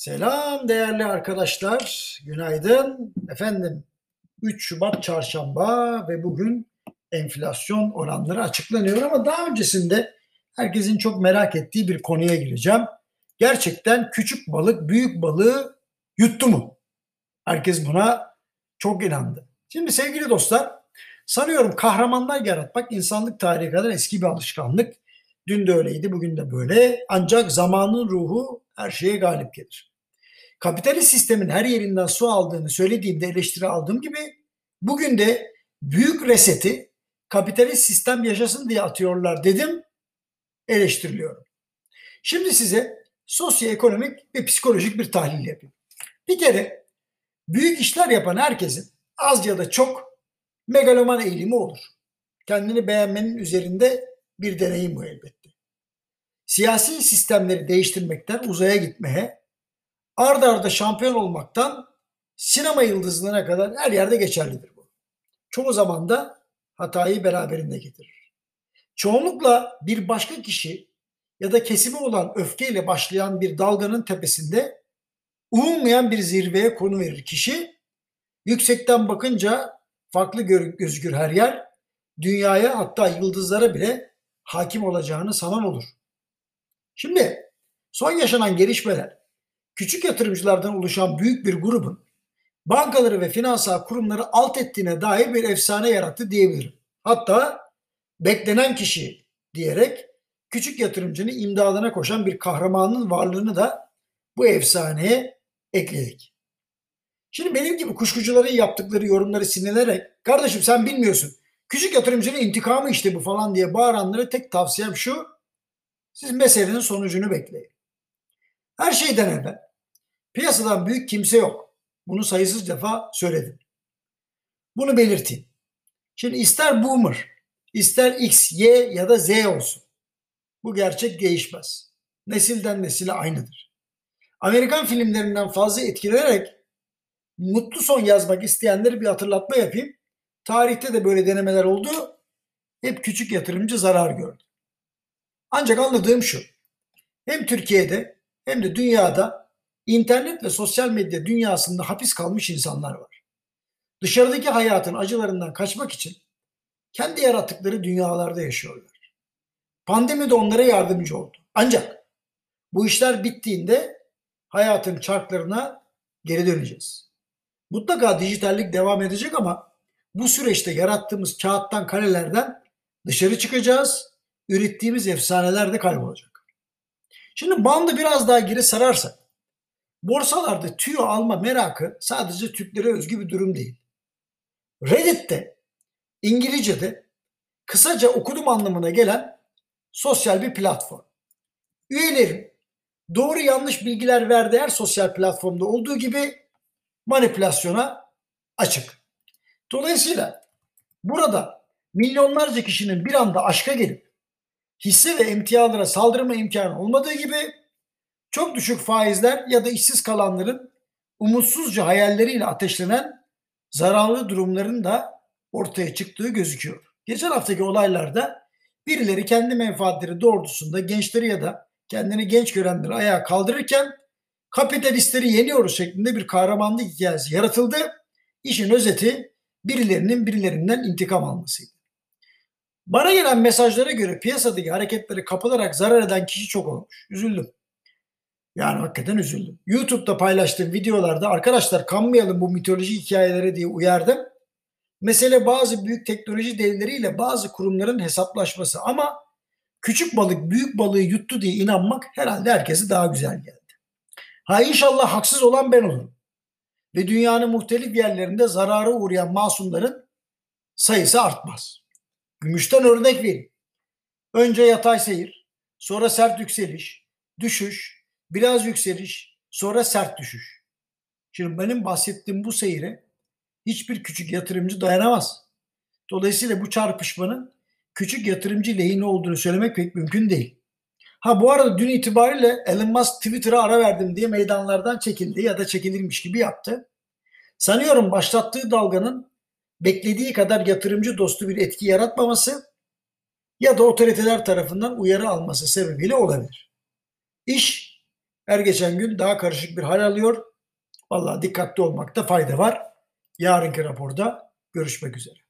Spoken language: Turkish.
Selam değerli arkadaşlar. Günaydın. Efendim 3 Şubat çarşamba ve bugün enflasyon oranları açıklanıyor ama daha öncesinde herkesin çok merak ettiği bir konuya gireceğim. Gerçekten küçük balık büyük balığı yuttu mu? Herkes buna çok inandı. Şimdi sevgili dostlar sanıyorum kahramanlar yaratmak insanlık tarihi kadar eski bir alışkanlık. Dün de öyleydi, bugün de böyle. Ancak zamanın ruhu her şeye galip gelir kapitalist sistemin her yerinden su aldığını söylediğimde eleştiri aldığım gibi bugün de büyük reseti kapitalist sistem yaşasın diye atıyorlar dedim eleştiriliyorum. Şimdi size sosyoekonomik ve psikolojik bir tahlil yapayım. Bir kere büyük işler yapan herkesin az ya da çok megaloman eğilimi olur. Kendini beğenmenin üzerinde bir deneyim bu elbette. Siyasi sistemleri değiştirmekten uzaya gitmeye, ard arda şampiyon olmaktan sinema yıldızlığına kadar her yerde geçerlidir bu. Çoğu zaman da hatayı beraberinde getirir. Çoğunlukla bir başka kişi ya da kesimi olan öfkeyle başlayan bir dalganın tepesinde umulmayan bir zirveye konu verir kişi. Yüksekten bakınca farklı gözükür her yer. Dünyaya hatta yıldızlara bile hakim olacağını sanan olur. Şimdi son yaşanan gelişmeler küçük yatırımcılardan oluşan büyük bir grubun bankaları ve finansal kurumları alt ettiğine dair bir efsane yarattı diyebilirim. Hatta beklenen kişi diyerek küçük yatırımcının imdadına koşan bir kahramanın varlığını da bu efsaneye ekledik. Şimdi benim gibi kuşkucuların yaptıkları yorumları sinirlerek kardeşim sen bilmiyorsun küçük yatırımcının intikamı işte bu falan diye bağıranlara tek tavsiyem şu siz meselenin sonucunu bekleyin. Her şeyden evvel piyasadan büyük kimse yok. Bunu sayısız defa söyledim. Bunu belirteyim. Şimdi ister boomer, ister X, Y ya da Z olsun. Bu gerçek değişmez. Nesilden nesile aynıdır. Amerikan filmlerinden fazla etkilenerek mutlu son yazmak isteyenleri bir hatırlatma yapayım. Tarihte de böyle denemeler oldu. Hep küçük yatırımcı zarar gördü. Ancak anladığım şu. Hem Türkiye'de hem de dünyada internet ve sosyal medya dünyasında hapis kalmış insanlar var. Dışarıdaki hayatın acılarından kaçmak için kendi yarattıkları dünyalarda yaşıyorlar. Pandemi de onlara yardımcı oldu. Ancak bu işler bittiğinde hayatın çarklarına geri döneceğiz. Mutlaka dijitallik devam edecek ama bu süreçte yarattığımız kağıttan kalelerden dışarı çıkacağız. Ürettiğimiz efsaneler de kaybolacak. Şimdi bandı biraz daha geri sararsak borsalarda tüyo alma merakı sadece Türklere özgü bir durum değil. Reddit'te İngilizce'de kısaca okudum anlamına gelen sosyal bir platform. Üyelerin doğru yanlış bilgiler verdiği her sosyal platformda olduğu gibi manipülasyona açık. Dolayısıyla burada milyonlarca kişinin bir anda aşka gelip hisse ve emtialara saldırma imkanı olmadığı gibi çok düşük faizler ya da işsiz kalanların umutsuzca hayalleriyle ateşlenen zararlı durumların da ortaya çıktığı gözüküyor. Geçen haftaki olaylarda birileri kendi menfaatleri doğrultusunda gençleri ya da kendini genç görenleri ayağa kaldırırken kapitalistleri yeniyoruz şeklinde bir kahramanlık hikayesi yaratıldı. İşin özeti birilerinin birilerinden intikam almasıydı. Bana gelen mesajlara göre piyasadaki hareketleri kapılarak zarar eden kişi çok olmuş. Üzüldüm. Yani hakikaten üzüldüm. YouTube'da paylaştığım videolarda arkadaşlar kanmayalım bu mitoloji hikayeleri diye uyardım. Mesele bazı büyük teknoloji devleriyle bazı kurumların hesaplaşması ama küçük balık büyük balığı yuttu diye inanmak herhalde herkese daha güzel geldi. Ha inşallah haksız olan ben olurum. Ve dünyanın muhtelif yerlerinde zarara uğrayan masumların sayısı artmaz. Gümüşten örnek vereyim. Önce yatay seyir, sonra sert yükseliş, düşüş, biraz yükseliş, sonra sert düşüş. Şimdi benim bahsettiğim bu seyire hiçbir küçük yatırımcı dayanamaz. Dolayısıyla bu çarpışmanın küçük yatırımcı lehine olduğunu söylemek pek mümkün değil. Ha bu arada dün itibariyle Elon Musk Twitter'a ara verdim diye meydanlardan çekildi ya da çekilirmiş gibi yaptı. Sanıyorum başlattığı dalganın beklediği kadar yatırımcı dostu bir etki yaratmaması ya da otoriteler tarafından uyarı alması sebebiyle olabilir. İş her geçen gün daha karışık bir hal alıyor. Vallahi dikkatli olmakta fayda var. Yarınki raporda görüşmek üzere.